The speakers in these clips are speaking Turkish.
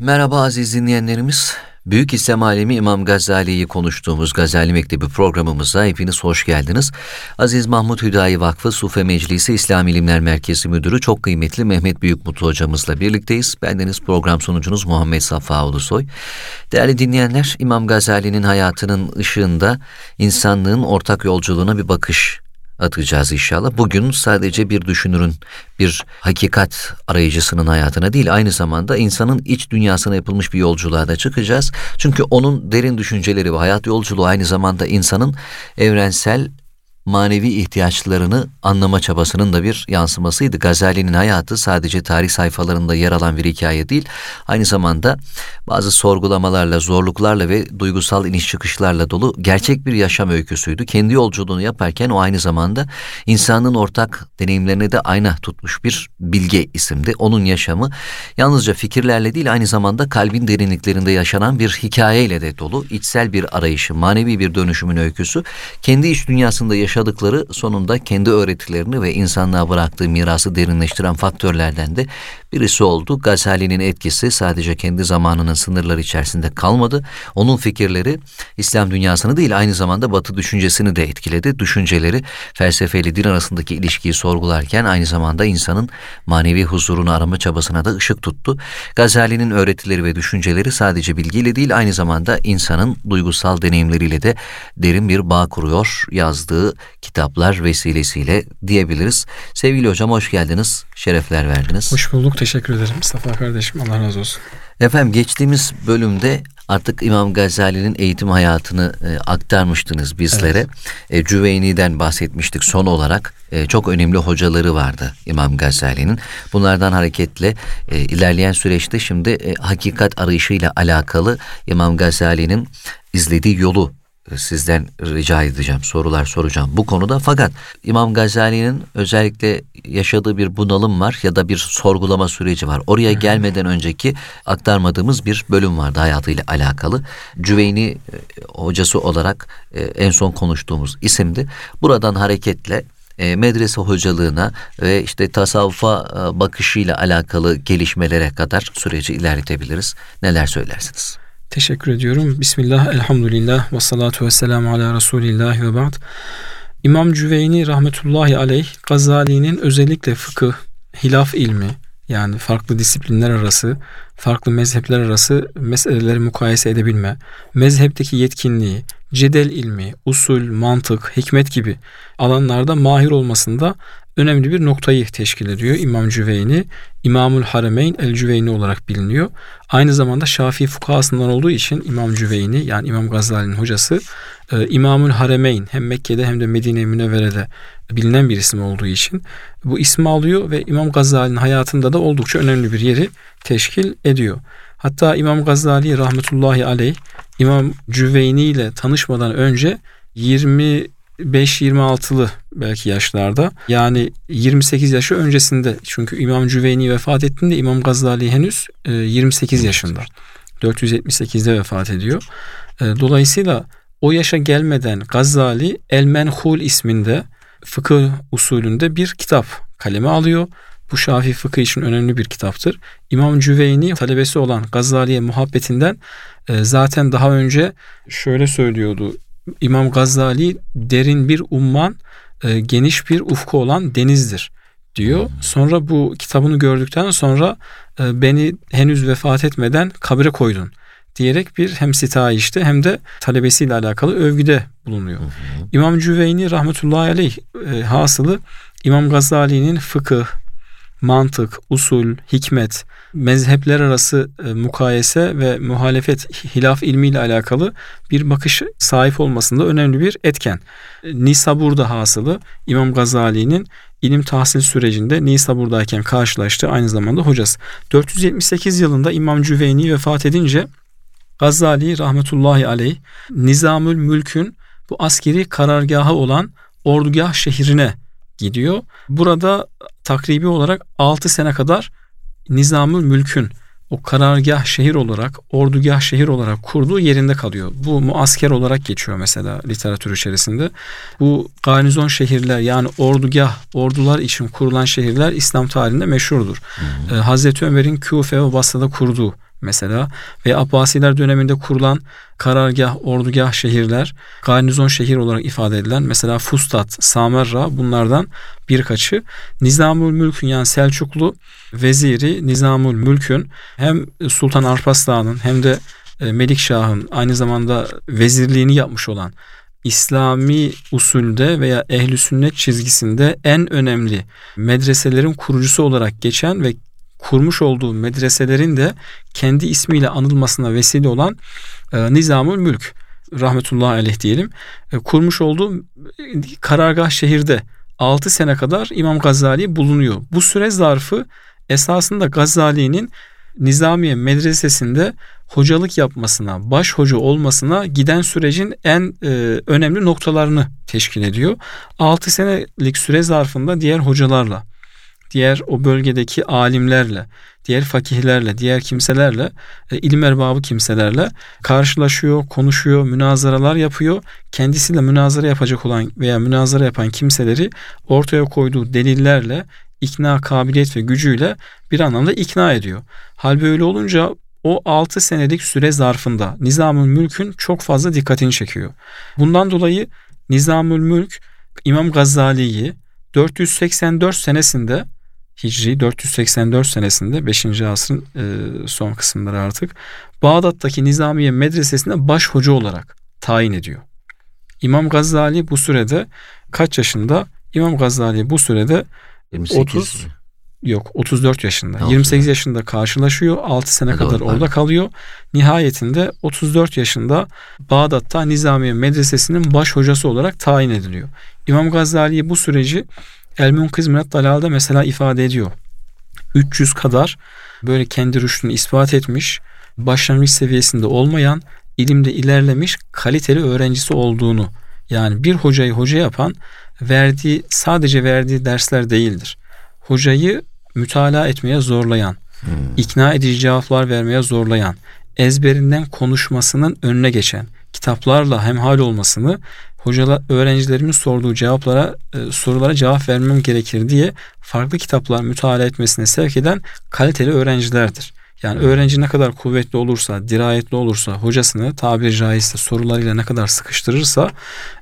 Merhaba aziz dinleyenlerimiz. Büyük İslam alemi İmam Gazali'yi konuştuğumuz Gazali Mektebi programımıza hepiniz hoş geldiniz. Aziz Mahmut Hüdayi Vakfı Sufe Meclisi İslam İlimler Merkezi Müdürü çok kıymetli Mehmet Büyükmutlu hocamızla birlikteyiz. Bendeniz program sunucunuz Muhammed Safa Ulusoy. Değerli dinleyenler İmam Gazali'nin hayatının ışığında insanlığın ortak yolculuğuna bir bakış atacağız inşallah. Bugün sadece bir düşünürün, bir hakikat arayıcısının hayatına değil, aynı zamanda insanın iç dünyasına yapılmış bir yolculuğa da çıkacağız. Çünkü onun derin düşünceleri ve hayat yolculuğu aynı zamanda insanın evrensel manevi ihtiyaçlarını anlama çabasının da bir yansımasıydı. Gazali'nin hayatı sadece tarih sayfalarında yer alan bir hikaye değil, aynı zamanda bazı sorgulamalarla, zorluklarla ve duygusal iniş çıkışlarla dolu gerçek bir yaşam öyküsüydü. Kendi yolculuğunu yaparken o aynı zamanda insanın ortak deneyimlerine de ayna tutmuş bir bilge isimdi. Onun yaşamı yalnızca fikirlerle değil aynı zamanda kalbin derinliklerinde yaşanan bir hikayeyle de dolu. içsel bir arayışı, manevi bir dönüşümün öyküsü. Kendi iç dünyasında yaşanan yaşadıkları sonunda kendi öğretilerini ve insanlığa bıraktığı mirası derinleştiren faktörlerden de birisi oldu. Gazali'nin etkisi sadece kendi zamanının sınırları içerisinde kalmadı. Onun fikirleri İslam dünyasını değil aynı zamanda Batı düşüncesini de etkiledi. Düşünceleri felsefeyle din arasındaki ilişkiyi sorgularken aynı zamanda insanın manevi huzurunu arama çabasına da ışık tuttu. Gazali'nin öğretileri ve düşünceleri sadece bilgiyle değil aynı zamanda insanın duygusal deneyimleriyle de derin bir bağ kuruyor. Yazdığı kitaplar vesilesiyle diyebiliriz. Sevgili hocam hoş geldiniz. Şerefler verdiniz. Hoş bulduk. Teşekkür ederim Mustafa kardeşim. Allah razı olsun. Efendim geçtiğimiz bölümde artık İmam Gazali'nin eğitim hayatını e, aktarmıştınız bizlere. Evet. E, Cüveyni'den bahsetmiştik son olarak. E, çok önemli hocaları vardı İmam Gazali'nin. Bunlardan hareketle e, ilerleyen süreçte şimdi e, hakikat arayışıyla alakalı İmam Gazali'nin izlediği yolu sizden rica edeceğim, sorular soracağım bu konuda. Fakat İmam Gazali'nin özellikle yaşadığı bir bunalım var ya da bir sorgulama süreci var. Oraya gelmeden önceki aktarmadığımız bir bölüm vardı hayatıyla alakalı. Cüveyni e, hocası olarak e, en son konuştuğumuz isimdi. Buradan hareketle e, medrese hocalığına ve işte tasavvufa bakışıyla alakalı gelişmelere kadar süreci ilerletebiliriz. Neler söylersiniz? Teşekkür ediyorum. Bismillah, elhamdülillah, ve salatu ve selamu ala Resulillah ve ba'd. İmam Cüveyni rahmetullahi aleyh Gazali'nin özellikle fıkıh, hilaf ilmi yani farklı disiplinler arası, farklı mezhepler arası meseleleri mukayese edebilme, mezhepteki yetkinliği, cedel ilmi, usul, mantık, hikmet gibi alanlarda mahir olmasında önemli bir noktayı teşkil ediyor İmam Cüveyni. İmamul Harameyn el Cüveyni olarak biliniyor. Aynı zamanda Şafii fukahasından olduğu için İmam Cüveyni yani İmam Gazali'nin hocası e, İmamul Harameyn hem Mekke'de hem de Medine-i Münevvere'de bilinen bir isim olduğu için bu ismi alıyor ve İmam Gazali'nin hayatında da oldukça önemli bir yeri teşkil ediyor. Hatta İmam Gazali rahmetullahi aleyh İmam Cüveyni ile tanışmadan önce 20 5-26'lı belki yaşlarda. Yani 28 yaşı öncesinde. Çünkü İmam Cüveyni vefat ettiğinde İmam Gazali henüz 28 e, yaşında. 478'de vefat ediyor. E, dolayısıyla o yaşa gelmeden Gazali El Menhul isminde fıkıh usulünde bir kitap kaleme alıyor. Bu Şafii fıkıh için önemli bir kitaptır. İmam Cüveyni talebesi olan Gazali'ye muhabbetinden e, zaten daha önce şöyle söylüyordu. İmam Gazali derin bir umman, e, geniş bir ufku olan denizdir diyor. Sonra bu kitabını gördükten sonra e, beni henüz vefat etmeden kabre koydun diyerek bir hem sitayişte hem de talebesiyle alakalı övgüde bulunuyor. Hı İmam Cüveyni rahmetullahi aleyh e, hasılı İmam Gazali'nin fıkıh, mantık, usul, hikmet, mezhepler arası e, mukayese ve muhalefet hilaf ilmiyle alakalı bir bakış sahip olmasında önemli bir etken. Nisabur'da hasılı İmam Gazali'nin ilim tahsil sürecinde Nisabur'dayken karşılaştı aynı zamanda hocası. 478 yılında İmam Cüveyni vefat edince Gazali rahmetullahi aleyh Nizamül Mülk'ün bu askeri karargahı olan Ordugah şehrine gidiyor. Burada takribi olarak 6 sene kadar Nizamül Mülk'ün o karargah şehir olarak, ordugah şehir olarak kurduğu yerinde kalıyor. Bu muasker olarak geçiyor mesela literatür içerisinde. Bu garnizon şehirler yani ordugah, ordular için kurulan şehirler İslam tarihinde meşhurdur. Ee, Hazreti Ömer'in Küfe ve Basra'da kurduğu mesela ve Abbasiler döneminde kurulan karargah, ordugah şehirler, garnizon şehir olarak ifade edilen mesela Fustat, Samerra bunlardan birkaçı. Nizamül Mülk'ün yani Selçuklu veziri Nizamül Mülk'ün hem Sultan Arpaslan'ın hem de e, Melikşah'ın aynı zamanda vezirliğini yapmış olan İslami usulde veya ehli sünnet çizgisinde en önemli medreselerin kurucusu olarak geçen ve kurmuş olduğu medreselerin de kendi ismiyle anılmasına vesile olan e, Nizamül Mülk rahmetullahi aleyh diyelim e, kurmuş olduğu karargah şehirde 6 sene kadar İmam Gazali bulunuyor. Bu süre zarfı esasında Gazali'nin Nizamiye Medresesi'nde hocalık yapmasına, baş hoca olmasına giden sürecin en e, önemli noktalarını teşkil ediyor. 6 senelik süre zarfında diğer hocalarla, diğer o bölgedeki alimlerle, diğer fakihlerle, diğer kimselerle, e, ilim erbabı kimselerle karşılaşıyor, konuşuyor, münazaralar yapıyor. Kendisiyle münazara yapacak olan veya münazara yapan kimseleri ortaya koyduğu delillerle, ikna kabiliyet ve gücüyle bir anlamda ikna ediyor. Hal böyle olunca o 6 senelik süre zarfında Nizamül Mülk'ün çok fazla dikkatini çekiyor. Bundan dolayı Nizamül Mülk İmam Gazali'yi 484 senesinde Hicri 484 senesinde 5. asrın e, son kısımları artık Bağdat'taki Nizamiye Medresesi'nde baş hoca olarak tayin ediyor. İmam Gazali bu sürede kaç yaşında? İmam Gazali bu sürede 28 30 mi? yok 34 yaşında. Ne 28 olsun? yaşında karşılaşıyor. 6 sene ne kadar orada kalıyor. Nihayetinde 34 yaşında Bağdat'ta Nizamiye Medresesi'nin baş hocası olarak tayin ediliyor. İmam Gazali bu süreci El Munkiz Minat Dalal'da mesela ifade ediyor. 300 kadar böyle kendi rüştünü ispat etmiş, başlangıç seviyesinde olmayan, ilimde ilerlemiş, kaliteli öğrencisi olduğunu yani bir hocayı hoca yapan verdiği sadece verdiği dersler değildir. Hocayı mütalaa etmeye zorlayan, hmm. ikna edici cevaplar vermeye zorlayan, ezberinden konuşmasının önüne geçen, kitaplarla hemhal olmasını hocalar öğrencilerimin sorduğu cevaplara e, sorulara cevap vermem gerekir diye farklı kitaplar mütalaa etmesine sevk eden kaliteli öğrencilerdir. Yani öğrenci ne kadar kuvvetli olursa, dirayetli olursa, hocasını tabiri caizse sorularıyla ne kadar sıkıştırırsa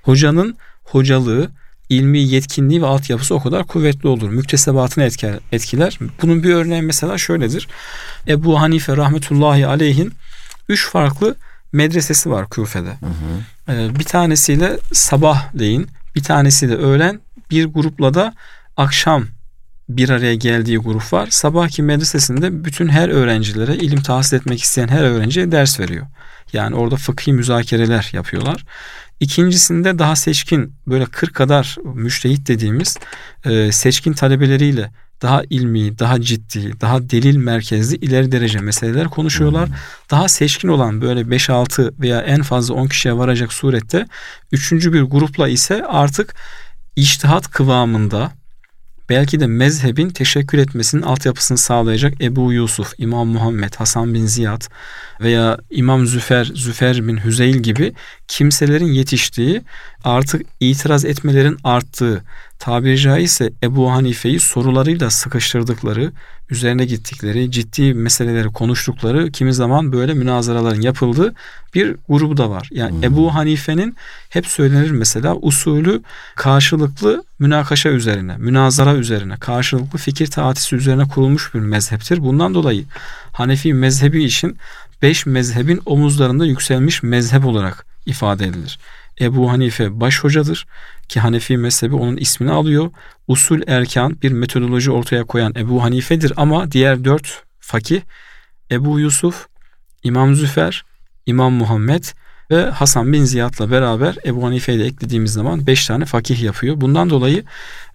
hocanın hocalığı, ilmi yetkinliği ve altyapısı o kadar kuvvetli olur. Müktesebatını etkiler. etkiler. Bunun bir örneği mesela şöyledir. Ebu Hanife rahmetullahi aleyhin üç farklı medresesi var Küfe'de. Hı hı. Ee, bir tanesiyle sabahleyin, bir tanesiyle öğlen, bir grupla da akşam bir araya geldiği grup var. Sabahki medresesinde bütün her öğrencilere ilim tahsil etmek isteyen her öğrenciye ders veriyor. Yani orada fıkhi müzakereler yapıyorlar. İkincisinde daha seçkin böyle 40 kadar müştehit dediğimiz e, seçkin talebeleriyle daha ilmi, daha ciddi, daha delil merkezli ileri derece meseleler konuşuyorlar. Hmm. Daha seçkin olan böyle 5-6 veya en fazla 10 kişiye varacak surette üçüncü bir grupla ise artık iştihat kıvamında belki de mezhebin teşekkür etmesinin altyapısını sağlayacak Ebu Yusuf, İmam Muhammed, Hasan bin Ziyad veya İmam Züfer, Züfer bin Hüzeyl gibi kimselerin yetiştiği artık itiraz etmelerin arttığı tabiri caizse Ebu Hanife'yi sorularıyla sıkıştırdıkları, üzerine gittikleri, ciddi meseleleri konuştukları, kimi zaman böyle münazaraların yapıldığı bir grubu da var. Yani hmm. Ebu Hanife'nin hep söylenir mesela usulü karşılıklı münakaşa üzerine, münazara üzerine, karşılıklı fikir taatisi üzerine kurulmuş bir mezheptir. Bundan dolayı Hanefi mezhebi için beş mezhebin omuzlarında yükselmiş mezhep olarak ifade edilir. Ebu Hanife baş hocadır ki Hanefi mezhebi onun ismini alıyor. Usul erkan bir metodoloji ortaya koyan Ebu Hanife'dir ama diğer dört fakih Ebu Yusuf, İmam Züfer, İmam Muhammed ve Hasan bin Ziyad'la beraber Ebu Hanife'yi de eklediğimiz zaman beş tane fakih yapıyor. Bundan dolayı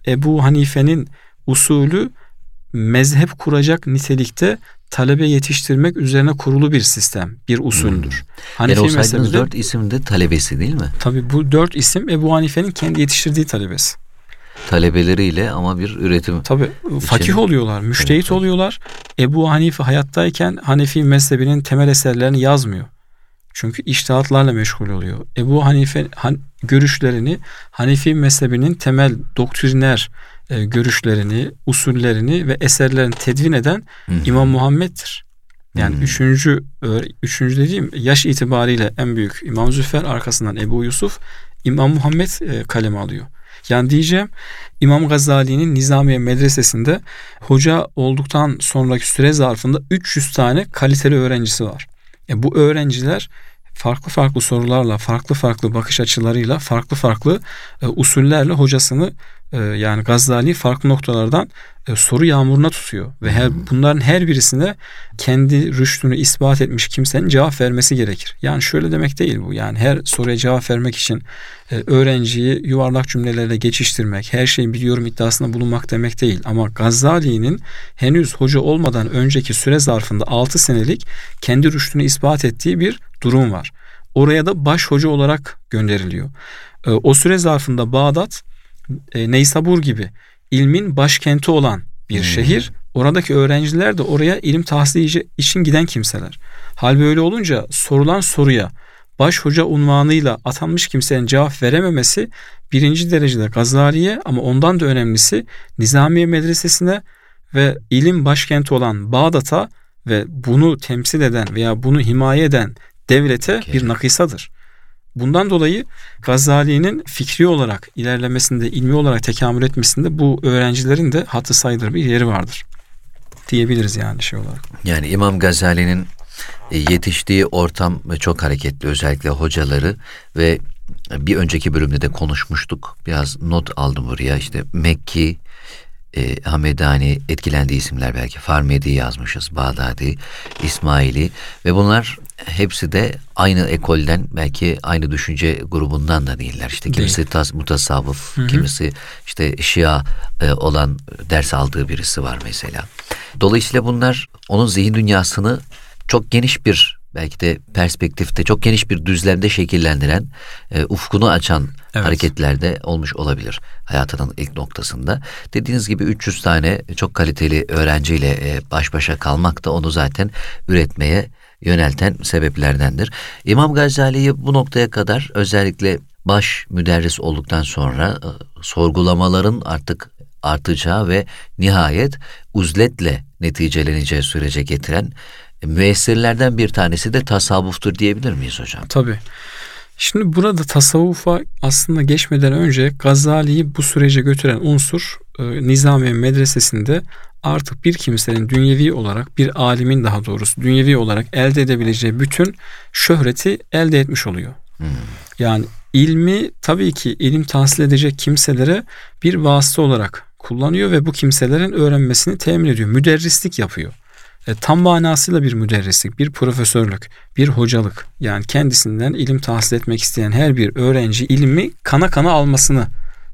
Ebu Hanife'nin usulü mezhep kuracak nitelikte talebe yetiştirmek üzerine kurulu bir sistem, bir usuldür. Hmm. Hanefi yani mezhebinde dört isim de talebesi değil mi? Tabi bu dört isim Ebu Hanife'nin kendi yetiştirdiği talebesi. Talebeleriyle ama bir üretim. Tabi fakih oluyorlar, müştehit evet. oluyorlar. Ebu Hanife hayattayken Hanefi mezhebinin temel eserlerini yazmıyor. Çünkü iştihatlarla meşgul oluyor. Ebu Hanife han, görüşlerini Hanefi mezhebinin temel doktriner e, görüşlerini, usullerini ve eserlerini tedvin eden Hı-hı. İmam Muhammed'dir. Yani hmm. üçüncü, üçüncü dediğim yaş itibariyle en büyük İmam Züfer arkasından Ebu Yusuf İmam Muhammed e, kaleme alıyor. Yani diyeceğim İmam Gazali'nin Nizamiye Medresesi'nde hoca olduktan sonraki süre zarfında 300 tane kaliteli öğrencisi var. E bu öğrenciler farklı farklı sorularla, farklı farklı bakış açılarıyla, farklı farklı e, usullerle hocasını e, yani Gazali farklı noktalardan e, soru yağmuruna tutuyor ve her hmm. bunların her birisine kendi rüştünü ispat etmiş kimsenin cevap vermesi gerekir. Yani şöyle demek değil bu. Yani her soruya cevap vermek için e, öğrenciyi yuvarlak cümlelerle geçiştirmek, her şeyi biliyorum iddiasında bulunmak demek değil. Ama Gazali'nin henüz hoca olmadan önceki süre zarfında 6 senelik kendi rüştünü ispat ettiği bir durum var. Oraya da baş hoca olarak gönderiliyor. E, o süre zarfında Bağdat, e, Neysabur gibi ilmin başkenti olan bir hmm. şehir. Oradaki öğrenciler de oraya ilim tahsili için giden kimseler. Hal böyle olunca sorulan soruya baş hoca unvanıyla atanmış kimsenin cevap verememesi birinci derecede Gazali'ye ama ondan da önemlisi Nizamiye Medresesi'ne ve ilim başkenti olan Bağdat'a ve bunu temsil eden veya bunu himaye eden devlete okay. bir nakisadır. Bundan dolayı Gazali'nin fikri olarak ilerlemesinde, ilmi olarak tekamül etmesinde bu öğrencilerin de hatı sayılır bir yeri vardır. Diyebiliriz yani şey olarak. Yani İmam Gazali'nin e, yetiştiği ortam çok hareketli özellikle hocaları ve bir önceki bölümde de konuşmuştuk. Biraz not aldım buraya. İşte Mekki, e, Hamedani etkilendiği isimler belki Farmedi yazmışız, Bağdadi, İsmaili ve bunlar hepsi de aynı ekolden belki aynı düşünce grubundan da değiller. İşte kimisi Değil. tas, mutasavvıf, Hı-hı. kimisi işte Şia e, olan ders aldığı birisi var mesela. Dolayısıyla bunlar onun zihin dünyasını çok geniş bir belki de perspektifte çok geniş bir düzlemde şekillendiren, e, ufkunu açan evet. hareketlerde olmuş olabilir hayatının ilk noktasında. Dediğiniz gibi 300 tane çok kaliteli öğrenciyle e, baş başa kalmak da onu zaten üretmeye yönelten sebeplerdendir. İmam Gazali'yi bu noktaya kadar özellikle baş müderris olduktan sonra e, sorgulamaların artık artacağı ve nihayet uzletle neticeleneceği sürece getiren müessirlerden bir tanesi de tasavvuftur diyebilir miyiz hocam? Tabii. Şimdi burada tasavvufa aslında geçmeden önce Gazali'yi bu sürece götüren unsur e, Nizamiye Medresesi'nde artık bir kimsenin dünyevi olarak bir alimin daha doğrusu dünyevi olarak elde edebileceği bütün şöhreti elde etmiş oluyor. Hmm. Yani ilmi tabii ki ilim tahsil edecek kimselere bir vasıta olarak kullanıyor ve bu kimselerin öğrenmesini temin ediyor. Müderrislik yapıyor. E, tam manasıyla bir müderrislik, bir profesörlük, bir hocalık. Yani kendisinden ilim tahsil etmek isteyen her bir öğrenci ilmi kana kana almasını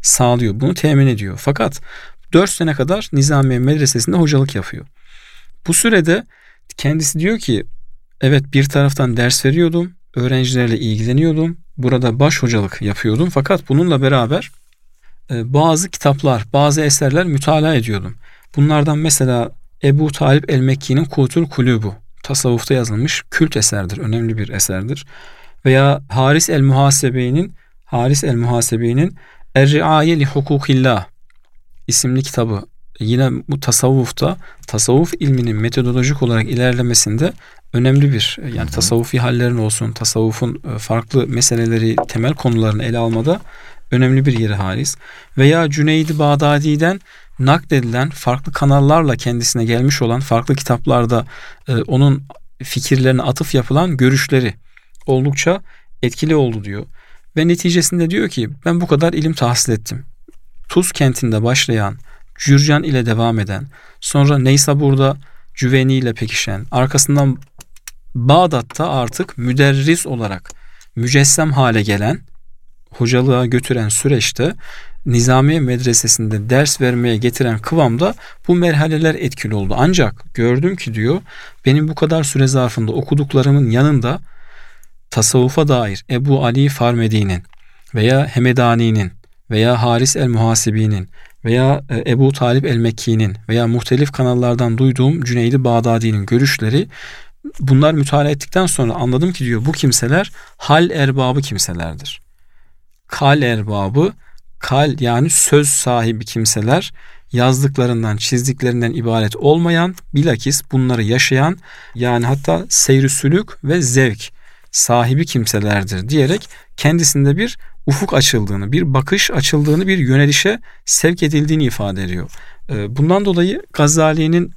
sağlıyor. Bunu temin ediyor. Fakat 4 sene kadar Nizamiye Medresesi'nde hocalık yapıyor. Bu sürede kendisi diyor ki evet bir taraftan ders veriyordum, öğrencilerle ilgileniyordum, burada baş hocalık yapıyordum fakat bununla beraber e, bazı kitaplar, bazı eserler mütalaa ediyordum. Bunlardan mesela Ebu Talip el-Mekki'nin Kutul Kulubu tasavvufta yazılmış kült eserdir, önemli bir eserdir. Veya Haris el-Muhasebe'nin Haris el-Muhasebe'nin Er-Riaye li Hukukillah isimli kitabı yine bu tasavvufta tasavvuf ilminin metodolojik olarak ilerlemesinde önemli bir yani tasavvufi hallerin olsun tasavvufun e, farklı meseleleri temel konularını ele almada önemli bir yeri halis. Veya Cüneydi Bağdadi'den nakledilen farklı kanallarla kendisine gelmiş olan farklı kitaplarda e, onun fikirlerine atıf yapılan görüşleri oldukça etkili oldu diyor. Ve neticesinde diyor ki ben bu kadar ilim tahsil ettim. Tuz kentinde başlayan, Cürcan ile devam eden, sonra Neysabur'da Cüveni ile pekişen, arkasından Bağdat'ta artık müderris olarak mücessem hale gelen, hocalığa götüren süreçte Nizamiye Medresesi'nde ders vermeye getiren kıvamda bu merhaleler etkili oldu. Ancak gördüm ki diyor benim bu kadar süre zarfında okuduklarımın yanında tasavvufa dair Ebu Ali Farmedi'nin veya Hemedani'nin veya Haris el Muhasibi'nin veya e, Ebu Talip el Mekki'nin veya muhtelif kanallardan duyduğum Cüneydi Bağdadi'nin görüşleri bunlar mütalaa ettikten sonra anladım ki diyor bu kimseler hal erbabı kimselerdir. Kal erbabı kal yani söz sahibi kimseler yazdıklarından, çizdiklerinden ibaret olmayan, bilakis bunları yaşayan yani hatta seyri ve zevk sahibi kimselerdir diyerek kendisinde bir ufuk açıldığını, bir bakış açıldığını, bir yönelişe sevk edildiğini ifade ediyor. Ee, bundan dolayı Gazali'nin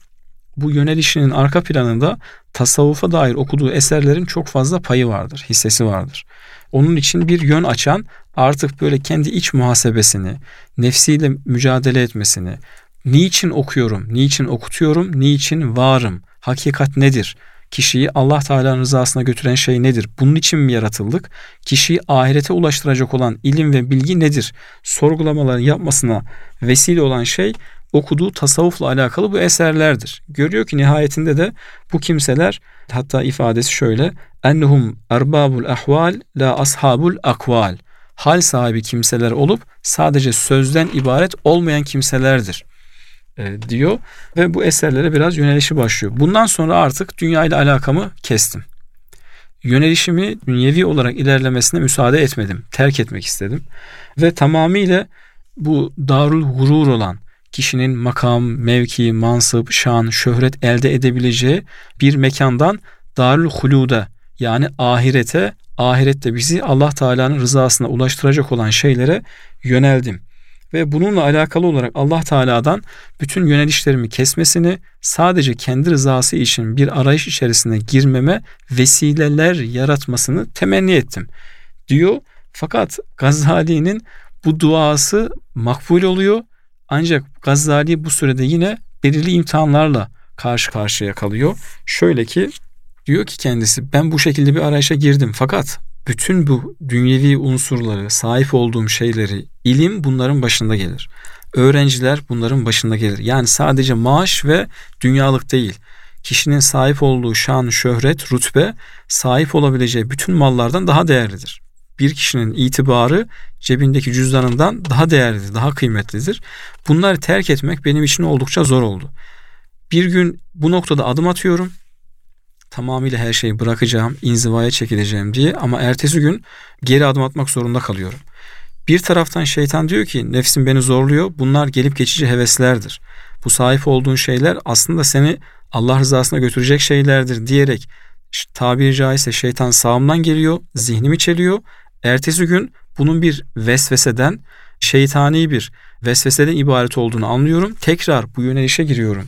bu yönelişinin arka planında tasavvufa dair okuduğu eserlerin çok fazla payı vardır, hissesi vardır. Onun için bir yön açan artık böyle kendi iç muhasebesini, nefsiyle mücadele etmesini, niçin okuyorum, niçin okutuyorum, niçin varım, hakikat nedir? Kişiyi Allah Teala'nın rızasına götüren şey nedir? Bunun için mi yaratıldık? Kişiyi ahirete ulaştıracak olan ilim ve bilgi nedir? Sorgulamaları yapmasına vesile olan şey okuduğu tasavvufla alakalı bu eserlerdir. Görüyor ki nihayetinde de bu kimseler hatta ifadesi şöyle ennehum erbabul ahval la ashabul akval hal sahibi kimseler olup sadece sözden ibaret olmayan kimselerdir e, diyor ve bu eserlere biraz yönelişi başlıyor. Bundan sonra artık dünya ile alakamı kestim. Yönelişimi dünyevi olarak ilerlemesine müsaade etmedim. Terk etmek istedim. Ve tamamıyla bu darul gurur olan kişinin makam, mevki, mansıp, şan, şöhret elde edebileceği bir mekandan darül huluda yani ahirete, ahirette bizi Allah Teala'nın rızasına ulaştıracak olan şeylere yöneldim. Ve bununla alakalı olarak Allah Teala'dan bütün yönelişlerimi kesmesini, sadece kendi rızası için bir arayış içerisine girmeme vesileler yaratmasını temenni ettim. Diyor. Fakat Gazali'nin bu duası makbul oluyor ancak Gazali bu sürede yine belirli imtihanlarla karşı karşıya kalıyor. Şöyle ki diyor ki kendisi ben bu şekilde bir arayışa girdim fakat bütün bu dünyevi unsurları, sahip olduğum şeyleri, ilim bunların başında gelir. Öğrenciler bunların başında gelir. Yani sadece maaş ve dünyalık değil. Kişinin sahip olduğu şan, şöhret, rütbe sahip olabileceği bütün mallardan daha değerlidir bir kişinin itibarı cebindeki cüzdanından daha değerlidir, daha kıymetlidir. Bunları terk etmek benim için oldukça zor oldu. Bir gün bu noktada adım atıyorum. Tamamıyla her şeyi bırakacağım, inzivaya çekileceğim diye ama ertesi gün geri adım atmak zorunda kalıyorum. Bir taraftan şeytan diyor ki nefsim beni zorluyor. Bunlar gelip geçici heveslerdir. Bu sahip olduğun şeyler aslında seni Allah rızasına götürecek şeylerdir diyerek tabiri caizse şeytan sağımdan geliyor, zihnimi çeliyor Ertesi gün bunun bir vesveseden, şeytani bir vesveseden ibaret olduğunu anlıyorum. Tekrar bu yönelişe giriyorum.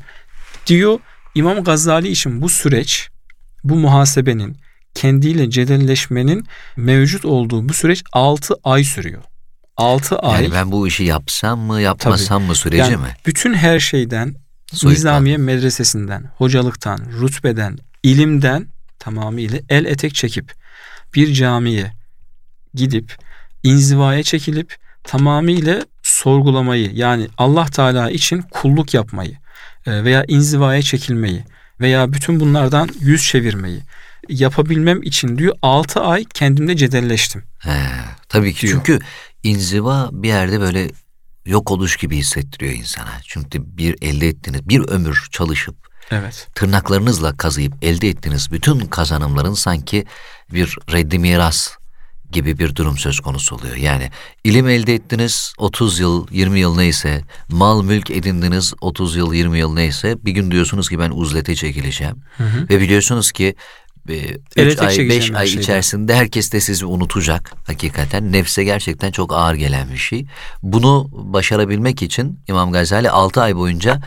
Diyor İmam Gazali için bu süreç, bu muhasebenin, kendiyle cedelleşmenin mevcut olduğu bu süreç 6 ay sürüyor. 6 ay. Yani ben bu işi yapsam mı yapmasam tabii, mı süreci yani mi? Bütün her şeyden, Soyuttan. Nizamiye medresesinden, hocalıktan, rütbeden, ilimden tamamıyla el etek çekip bir camiye, gidip inzivaya çekilip tamamıyla sorgulamayı yani Allah Teala için kulluk yapmayı e, veya inzivaya çekilmeyi veya bütün bunlardan yüz çevirmeyi yapabilmem için diyor 6 ay kendimde cedelleştim. He, tabii ki diyor. çünkü inziva bir yerde böyle yok oluş gibi hissettiriyor insana. Çünkü bir elde ettiğiniz bir ömür çalışıp Evet. Tırnaklarınızla kazıyıp elde ettiğiniz bütün kazanımların sanki bir reddi miras gibi bir durum söz konusu oluyor. Yani ilim elde ettiniz 30 yıl 20 yıl neyse mal mülk edindiniz 30 yıl 20 yıl neyse bir gün diyorsunuz ki ben uzlete çekileceğim hı hı. ve biliyorsunuz ki 3 ay 5 ay şeyden. içerisinde herkes de sizi unutacak hakikaten nefse gerçekten çok ağır gelen bir şey. Bunu başarabilmek için İmam Gazali 6 ay boyunca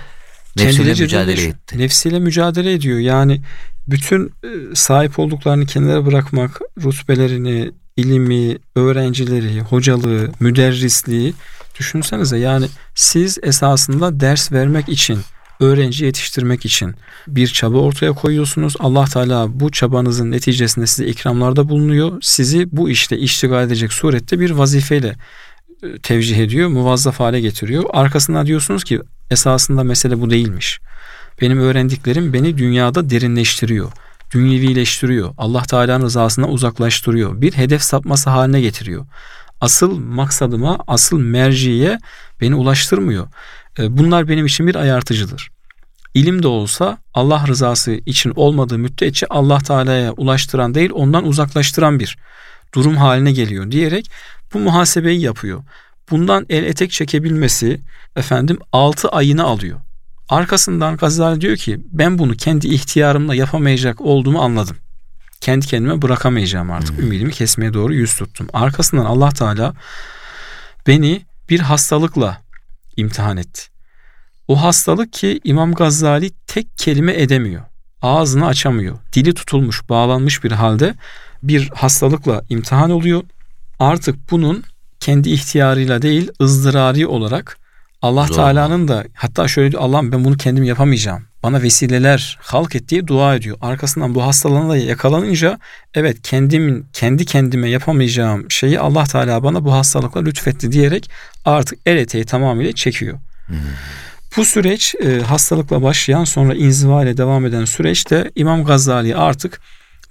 nefsiyle mücadele etti. Nefsiyle mücadele ediyor. Yani bütün e, sahip olduklarını kenara bırakmak, rutbelerini, ilimi, öğrencileri, hocalığı, müderrisliği düşünsenize yani siz esasında ders vermek için, öğrenci yetiştirmek için bir çaba ortaya koyuyorsunuz. Allah Teala bu çabanızın neticesinde size ikramlarda bulunuyor. Sizi bu işte iştigal edecek surette bir vazifeyle e, tevcih ediyor, muvazzaf hale getiriyor. Arkasından diyorsunuz ki esasında mesele bu değilmiş. Benim öğrendiklerim beni dünyada derinleştiriyor dünyevileştiriyor. Allah Teala'nın rızasına uzaklaştırıyor. Bir hedef sapması haline getiriyor. Asıl maksadıma, asıl merciye beni ulaştırmıyor. E, bunlar benim için bir ayartıcıdır. İlim de olsa Allah rızası için olmadığı müddetçe Allah Teala'ya ulaştıran değil ondan uzaklaştıran bir durum haline geliyor diyerek bu muhasebeyi yapıyor. Bundan el etek çekebilmesi efendim 6 ayını alıyor. Arkasından Gazali diyor ki ben bunu kendi ihtiyarımla yapamayacak olduğumu anladım. Kendi kendime bırakamayacağım artık. Hmm. Ümidimi kesmeye doğru yüz tuttum. Arkasından Allah Teala beni bir hastalıkla imtihan etti. O hastalık ki İmam Gazali tek kelime edemiyor. Ağzını açamıyor. Dili tutulmuş, bağlanmış bir halde bir hastalıkla imtihan oluyor. Artık bunun kendi ihtiyarıyla değil ızdırari olarak Allah Teala'nın da hatta şöyle diyor Allah'ım ben bunu kendim yapamayacağım. Bana vesileler halk et diye dua ediyor. Arkasından bu hastalığına da yakalanınca evet kendimin kendi kendime yapamayacağım şeyi Allah Teala bana bu hastalıkla lütfetti diyerek artık el eteği tamamıyla çekiyor. Hmm. Bu süreç e, hastalıkla başlayan sonra inziva ile devam eden süreçte İmam Gazali artık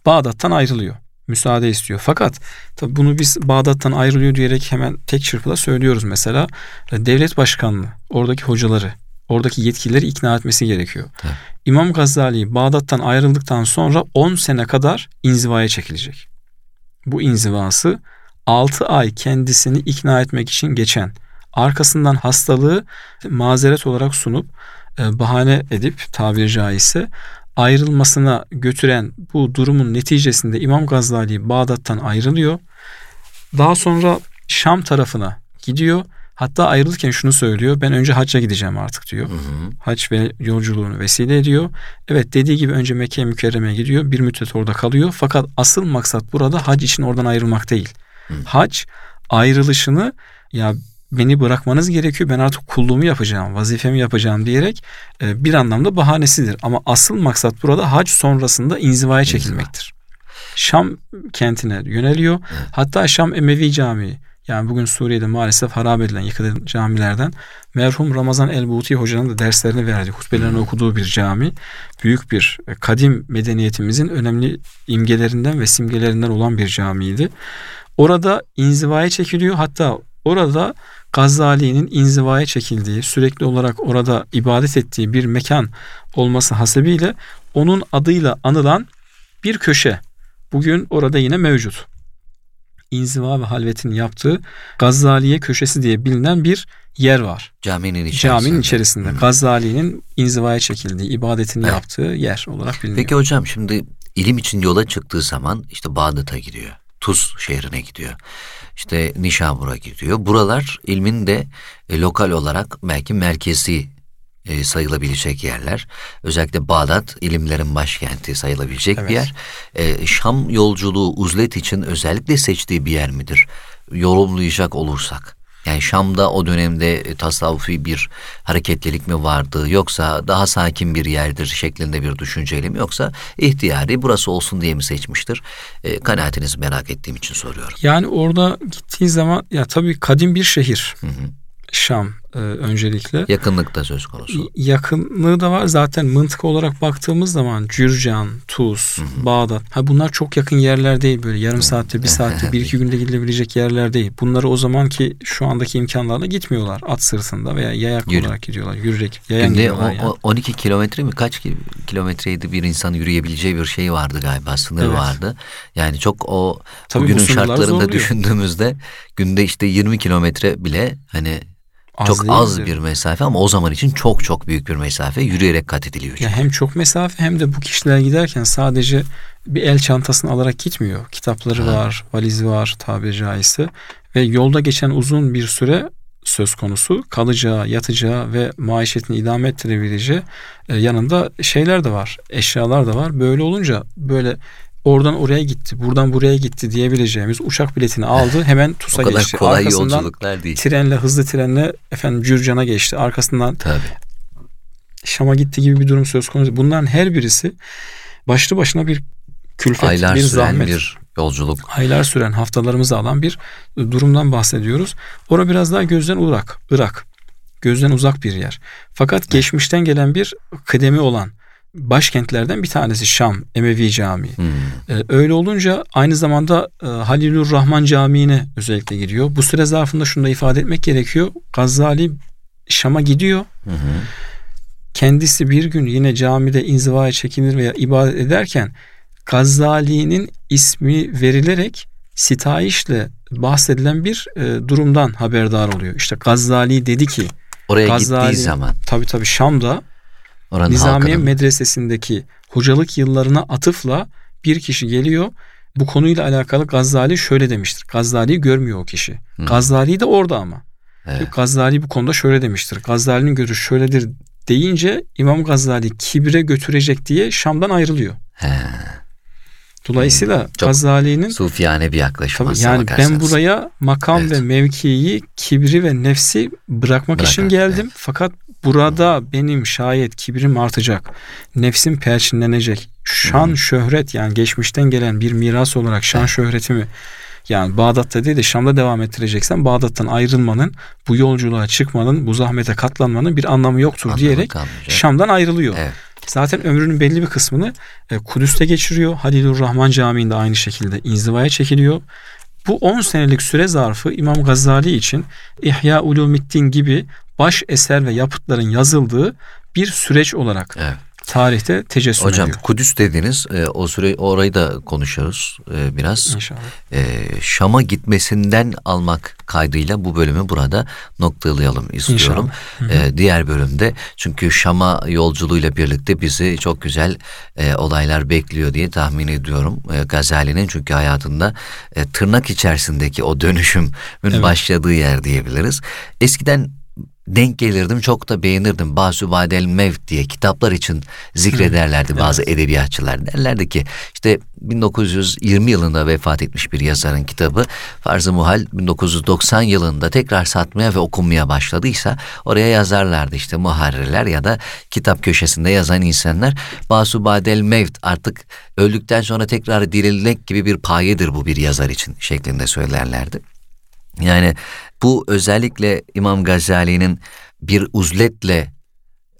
Bağdat'tan ayrılıyor müsaade istiyor. Fakat tabi bunu biz Bağdat'tan ayrılıyor diyerek hemen tek çırpıda söylüyoruz mesela. Devlet başkanlığı, oradaki hocaları, oradaki yetkilileri ikna etmesi gerekiyor. Evet. İmam Gazali Bağdat'tan ayrıldıktan sonra 10 sene kadar inzivaya çekilecek. Bu inzivası 6 ay kendisini ikna etmek için geçen, arkasından hastalığı mazeret olarak sunup e, bahane edip tabiri caizse ayrılmasına götüren bu durumun neticesinde İmam Gazali Bağdat'tan ayrılıyor. Daha sonra Şam tarafına gidiyor. Hatta ayrılırken şunu söylüyor. Ben önce hacca gideceğim artık diyor. Hı hı. Hac ve yolculuğunu vesile ediyor. Evet dediği gibi önce Mekke mükerremeye gidiyor. Bir müddet orada kalıyor. Fakat asıl maksat burada hac için oradan ayrılmak değil. Hı. Hac ayrılışını ya beni bırakmanız gerekiyor. Ben artık kulluğumu yapacağım, vazifemi yapacağım diyerek e, bir anlamda bahanesidir. Ama asıl maksat burada hac sonrasında inzivaya çekilmektir. Şam kentine yöneliyor. Hatta Şam Emevi Camii yani bugün Suriye'de maalesef harap edilen yıkılan camilerden merhum Ramazan El-Buti hocanın da derslerini verdiği, hutbelerini okuduğu bir cami. Büyük bir e, kadim medeniyetimizin önemli imgelerinden ve simgelerinden olan bir camiydi. Orada inzivaya çekiliyor. Hatta orada Gazali'nin inzivaya çekildiği, sürekli olarak orada ibadet ettiği bir mekan olması hasebiyle onun adıyla anılan bir köşe bugün orada yine mevcut. İnziva ve halvetin yaptığı Gazaliye köşesi diye bilinen bir yer var. Caminin içerisinde. Caminin içerisinde. Hmm. Gazali'nin inzivaya çekildiği, ibadetini evet. yaptığı yer olarak biliniyor. Peki hocam şimdi ilim için yola çıktığı zaman işte Bağdat'a gidiyor. Tuz şehrine gidiyor işte Nişabur'a gidiyor. Buralar ilmin de e, lokal olarak belki merkezi e, sayılabilecek yerler. Özellikle Bağdat ilimlerin başkenti sayılabilecek evet. bir yer. E, Şam yolculuğu uzlet için özellikle seçtiği bir yer midir? Yorumlayacak olursak. Yani Şam'da o dönemde e, tasavvufi bir hareketlilik mi vardı yoksa daha sakin bir yerdir şeklinde bir düşünceyle mi yoksa ihtiyari burası olsun diye mi seçmiştir? E, kanaatinizi merak ettiğim için soruyorum. Yani orada gittiği zaman ya tabii kadim bir şehir. Hı hı. Şam e, öncelikle. Yakınlık da söz konusu. Yakınlığı da var. Zaten mıntık olarak baktığımız zaman Cürcan, Tuz, Hı-hı. Bağdat. Ha bunlar çok yakın yerler değil böyle yarım saatte, bir saatte, bir iki günde gidilebilecek yerler değil. Bunları o zaman ki şu andaki imkanlarla gitmiyorlar. At sırtında veya yayak Yürü. olarak gidiyorlar. Yürürek. Yayan Günde o, yani. 12 kilometre mi kaç kilometreydi bir insan yürüyebileceği bir şey vardı galiba. Sınır evet. vardı. Yani çok o Tabii bugünün bu şartlarında zorluyor. düşündüğümüzde günde işte 20 kilometre bile hani Az çok az bir mesafe ama o zaman için çok çok büyük bir mesafe yürüyerek kat ediliyor. Ya hem çok mesafe hem de bu kişiler giderken sadece bir el çantasını alarak gitmiyor. Kitapları ha. var, valizi var tabiri caizse ve yolda geçen uzun bir süre söz konusu kalacağı, yatacağı ve maişetini idame ettirebileceği e, yanında şeyler de var, eşyalar da var. Böyle olunca böyle oradan oraya gitti, buradan buraya gitti diyebileceğimiz uçak biletini aldı. Hemen TUS'a geçti. O kadar geçti. kolay Arkasından yolculuklar değil. Trenle, hızlı trenle efendim Cürcan'a geçti. Arkasından Tabii. Şam'a gitti gibi bir durum söz konusu. Bunların her birisi başlı başına bir külfet, Aylar bir süren zahmet. bir yolculuk. Aylar süren, haftalarımızı alan bir durumdan bahsediyoruz. Ora biraz daha gözden uzak, Irak. Gözden uzak bir yer. Fakat geçmişten gelen bir kıdemi olan başkentlerden bir tanesi Şam Emevi Camii. Hmm. Ee, öyle olunca aynı zamanda e, Halilur Rahman Camii'ne özellikle gidiyor. Bu süre zarfında şunu da ifade etmek gerekiyor. Gazali Şam'a gidiyor. Hmm. Kendisi bir gün yine camide inzivaya çekilir veya ibadet ederken Gazali'nin ismi verilerek sitayişle bahsedilen bir e, durumdan haberdar oluyor. İşte Gazali dedi ki Oraya Gazali, gittiği zaman tabi tabi Şam'da oranın Nizamiye halkının medresesindeki hocalık yıllarına atıfla bir kişi geliyor. Bu konuyla alakalı Gazali şöyle demiştir. Gazali'yi görmüyor o kişi. Hı. Gazali de orada ama. Evet. Gazali bu konuda şöyle demiştir. Gazali'nin görüşü şöyledir deyince İmam Gazali kibre götürecek diye Şam'dan ayrılıyor. He, Dolayısıyla Hmm, Gazali'nin sufiyane bir yaklaşım Tabii yani ben bakarsanız. buraya makam Evet. ve mevkiyi, kibri ve nefsi bırakmak Bırakın, için geldim. Fakat burada benim şayet kibrim artacak, nefsim perçinlenecek, şan şöhret yani geçmişten gelen bir miras olarak şan şöhretimi yani Bağdat'ta değil de Şam'da devam ettireceksen Bağdat'tan ayrılmanın, bu yolculuğa çıkmanın, bu zahmete katlanmanın bir anlamı yoktur Anlamı diyerek kalmayacak. Şam'dan ayrılıyor. Evet. Zaten ömrünün belli bir kısmını e, Kudüs'te geçiriyor. Halilur Rahman Camii'nde aynı şekilde inzivaya çekiliyor. Bu 10 senelik süre zarfı İmam Gazali için İhya Ulumiddin gibi baş eser ve yapıtların yazıldığı bir süreç olarak Evet. tarihte tecessüm Hocam ediyor. Kudüs dediniz e, o süre orayı da konuşuyoruz e, biraz. İnşallah. E, Şam'a gitmesinden almak kaydıyla bu bölümü burada noktalayalım istiyorum. E, diğer bölümde çünkü Şam'a yolculuğuyla birlikte bizi çok güzel e, olaylar bekliyor diye tahmin ediyorum. E, Gazali'nin çünkü hayatında e, tırnak içerisindeki o dönüşümün Evet. başladığı yer diyebiliriz. Eskiden denk gelirdim çok da beğenirdim. Basübadel Mevt diye kitaplar için zikrederlerdi bazı edebiyatçılar. Derlerdi ki işte 1920 yılında vefat etmiş bir yazarın kitabı Farz-ı Muhal 1990 yılında tekrar satmaya ve okunmaya başladıysa oraya yazarlardı işte muharrirler ya da kitap köşesinde yazan insanlar Basübadel Mevt artık öldükten sonra tekrar dirilmek gibi bir payedir bu bir yazar için şeklinde söylerlerdi. Yani bu özellikle İmam Gazali'nin bir uzletle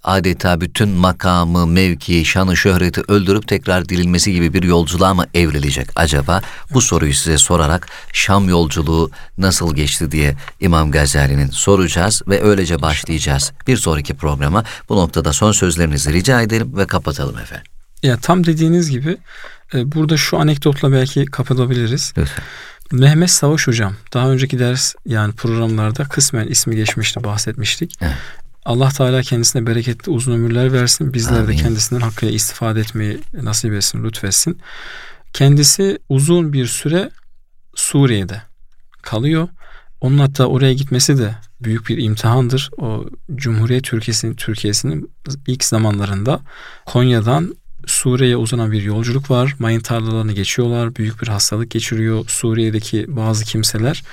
adeta bütün makamı, mevkiyi, şanı, şöhreti öldürüp tekrar dirilmesi gibi bir yolculuğa mı evrilecek acaba? Bu soruyu size sorarak Şam yolculuğu nasıl geçti diye İmam Gazali'nin soracağız ve öylece başlayacağız. Bir sonraki programa bu noktada son sözlerinizi rica edelim ve kapatalım efendim. Ya tam dediğiniz gibi e, burada şu anekdotla belki kapatabiliriz. Lütfen. Mehmet Savaş hocam daha önceki ders yani programlarda kısmen ismi geçmişti bahsetmiştik. Evet. Allah Teala kendisine bereketli uzun ömürler versin. Bizler de kendisinden hakkıyla istifade etmeyi nasip etsin, lütfetsin. Kendisi uzun bir süre Suriye'de kalıyor. Onun hatta oraya gitmesi de büyük bir imtihandır. O Cumhuriyet Türkiye'sinin Türkiye'sinin ilk zamanlarında Konya'dan Suriye'ye uzanan bir yolculuk var. Mayın tarlalarını geçiyorlar. Büyük bir hastalık geçiriyor. Suriye'deki bazı kimseler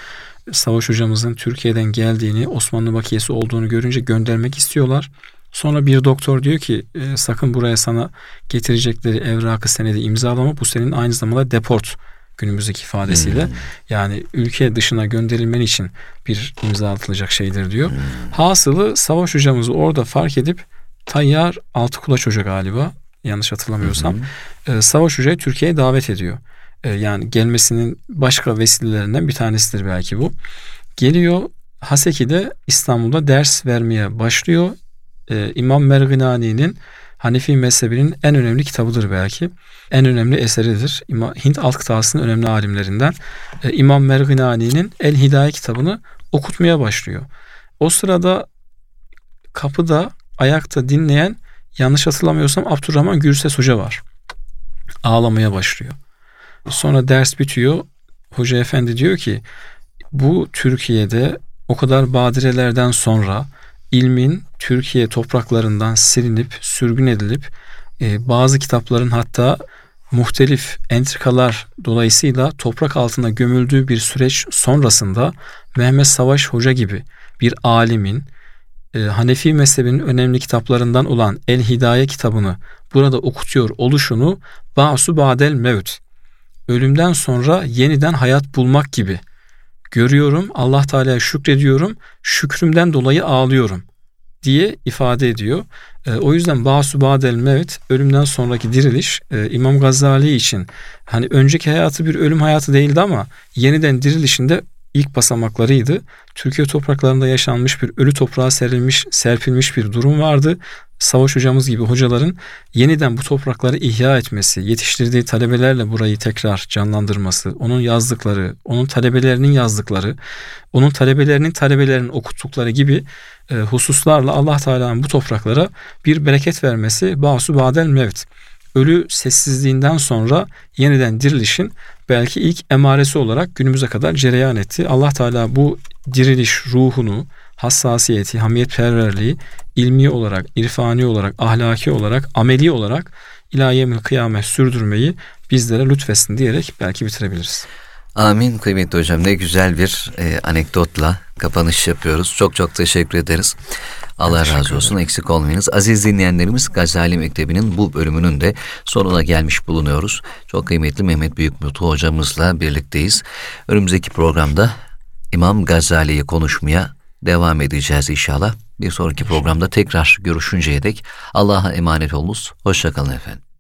Savaş hocamızın Türkiye'den geldiğini, Osmanlı bakiyesi olduğunu görünce göndermek istiyorlar. Sonra bir doktor diyor ki e, sakın buraya sana getirecekleri evrakı senedi imzalama. Bu senin aynı zamanda deport günümüzdeki ifadesiyle. Yani ülke dışına gönderilmen için bir imza atılacak şeydir diyor. Hasılı Savaş hocamızı orada fark edip Tayyar Altıkulaç Hoca galiba yanlış hatırlamıyorsam e, Savaş Hoca'yı Türkiye'ye davet ediyor. Yani gelmesinin başka vesilelerinden bir tanesidir belki bu. Geliyor Haseki'de İstanbul'da ders vermeye başlıyor. İmam Merginani'nin Hanefi mezhebinin en önemli kitabıdır belki. En önemli eseridir. Hint alt kıtasının önemli alimlerinden. İmam Merginani'nin El Hidaye kitabını okutmaya başlıyor. O sırada kapıda ayakta dinleyen yanlış hatırlamıyorsam Abdurrahman Gürses Hoca var. Ağlamaya başlıyor. Sonra ders bitiyor. Hoca efendi diyor ki bu Türkiye'de o kadar badirelerden sonra ilmin Türkiye topraklarından silinip sürgün edilip e, bazı kitapların hatta muhtelif entrikalar dolayısıyla toprak altına gömüldüğü bir süreç sonrasında Mehmet Savaş Hoca gibi bir alimin e, Hanefi mezhebinin önemli kitaplarından olan El Hidaye kitabını burada okutuyor oluşunu Ba'su Badel Mevt ölümden sonra yeniden hayat bulmak gibi görüyorum. Allah Teala'ya şükrediyorum. Şükrümden dolayı ağlıyorum diye ifade ediyor. E, o yüzden Basu Badel Mevt ölümden sonraki diriliş e, İmam Gazali için hani önceki hayatı bir ölüm hayatı değildi ama yeniden dirilişinde ilk basamaklarıydı. Türkiye topraklarında yaşanmış bir ölü toprağa serilmiş, serpilmiş bir durum vardı. Savaş hocamız gibi hocaların yeniden bu toprakları ihya etmesi, yetiştirdiği talebelerle burayı tekrar canlandırması, onun yazdıkları, onun talebelerinin yazdıkları, onun talebelerinin talebelerinin okuttukları gibi e, hususlarla Allah Teala'nın bu topraklara bir bereket vermesi basu badel mevt. Ölü sessizliğinden sonra yeniden dirilişin belki ilk emaresi olarak günümüze kadar cereyan etti. Allah Teala bu diriliş ruhunu, hassasiyeti, hamiyetperverliği ilmi olarak, irfani olarak, ahlaki olarak, ameli olarak ilahiyemil kıyamet sürdürmeyi bizlere lütfesin diyerek belki bitirebiliriz. Amin kıymetli hocam. Ne güzel bir e, anekdotla kapanış yapıyoruz. Çok çok teşekkür ederiz. Allah teşekkür razı olsun. Ederim. Eksik olmayınız. Aziz dinleyenlerimiz Gazali Mektebi'nin bu bölümünün de sonuna gelmiş bulunuyoruz. Çok kıymetli Mehmet Büyükmutlu hocamızla birlikteyiz. Önümüzdeki programda İmam Gazali'yi konuşmaya devam edeceğiz inşallah. Bir sonraki programda tekrar görüşünceye dek Allah'a emanet olunuz. Hoşçakalın efendim.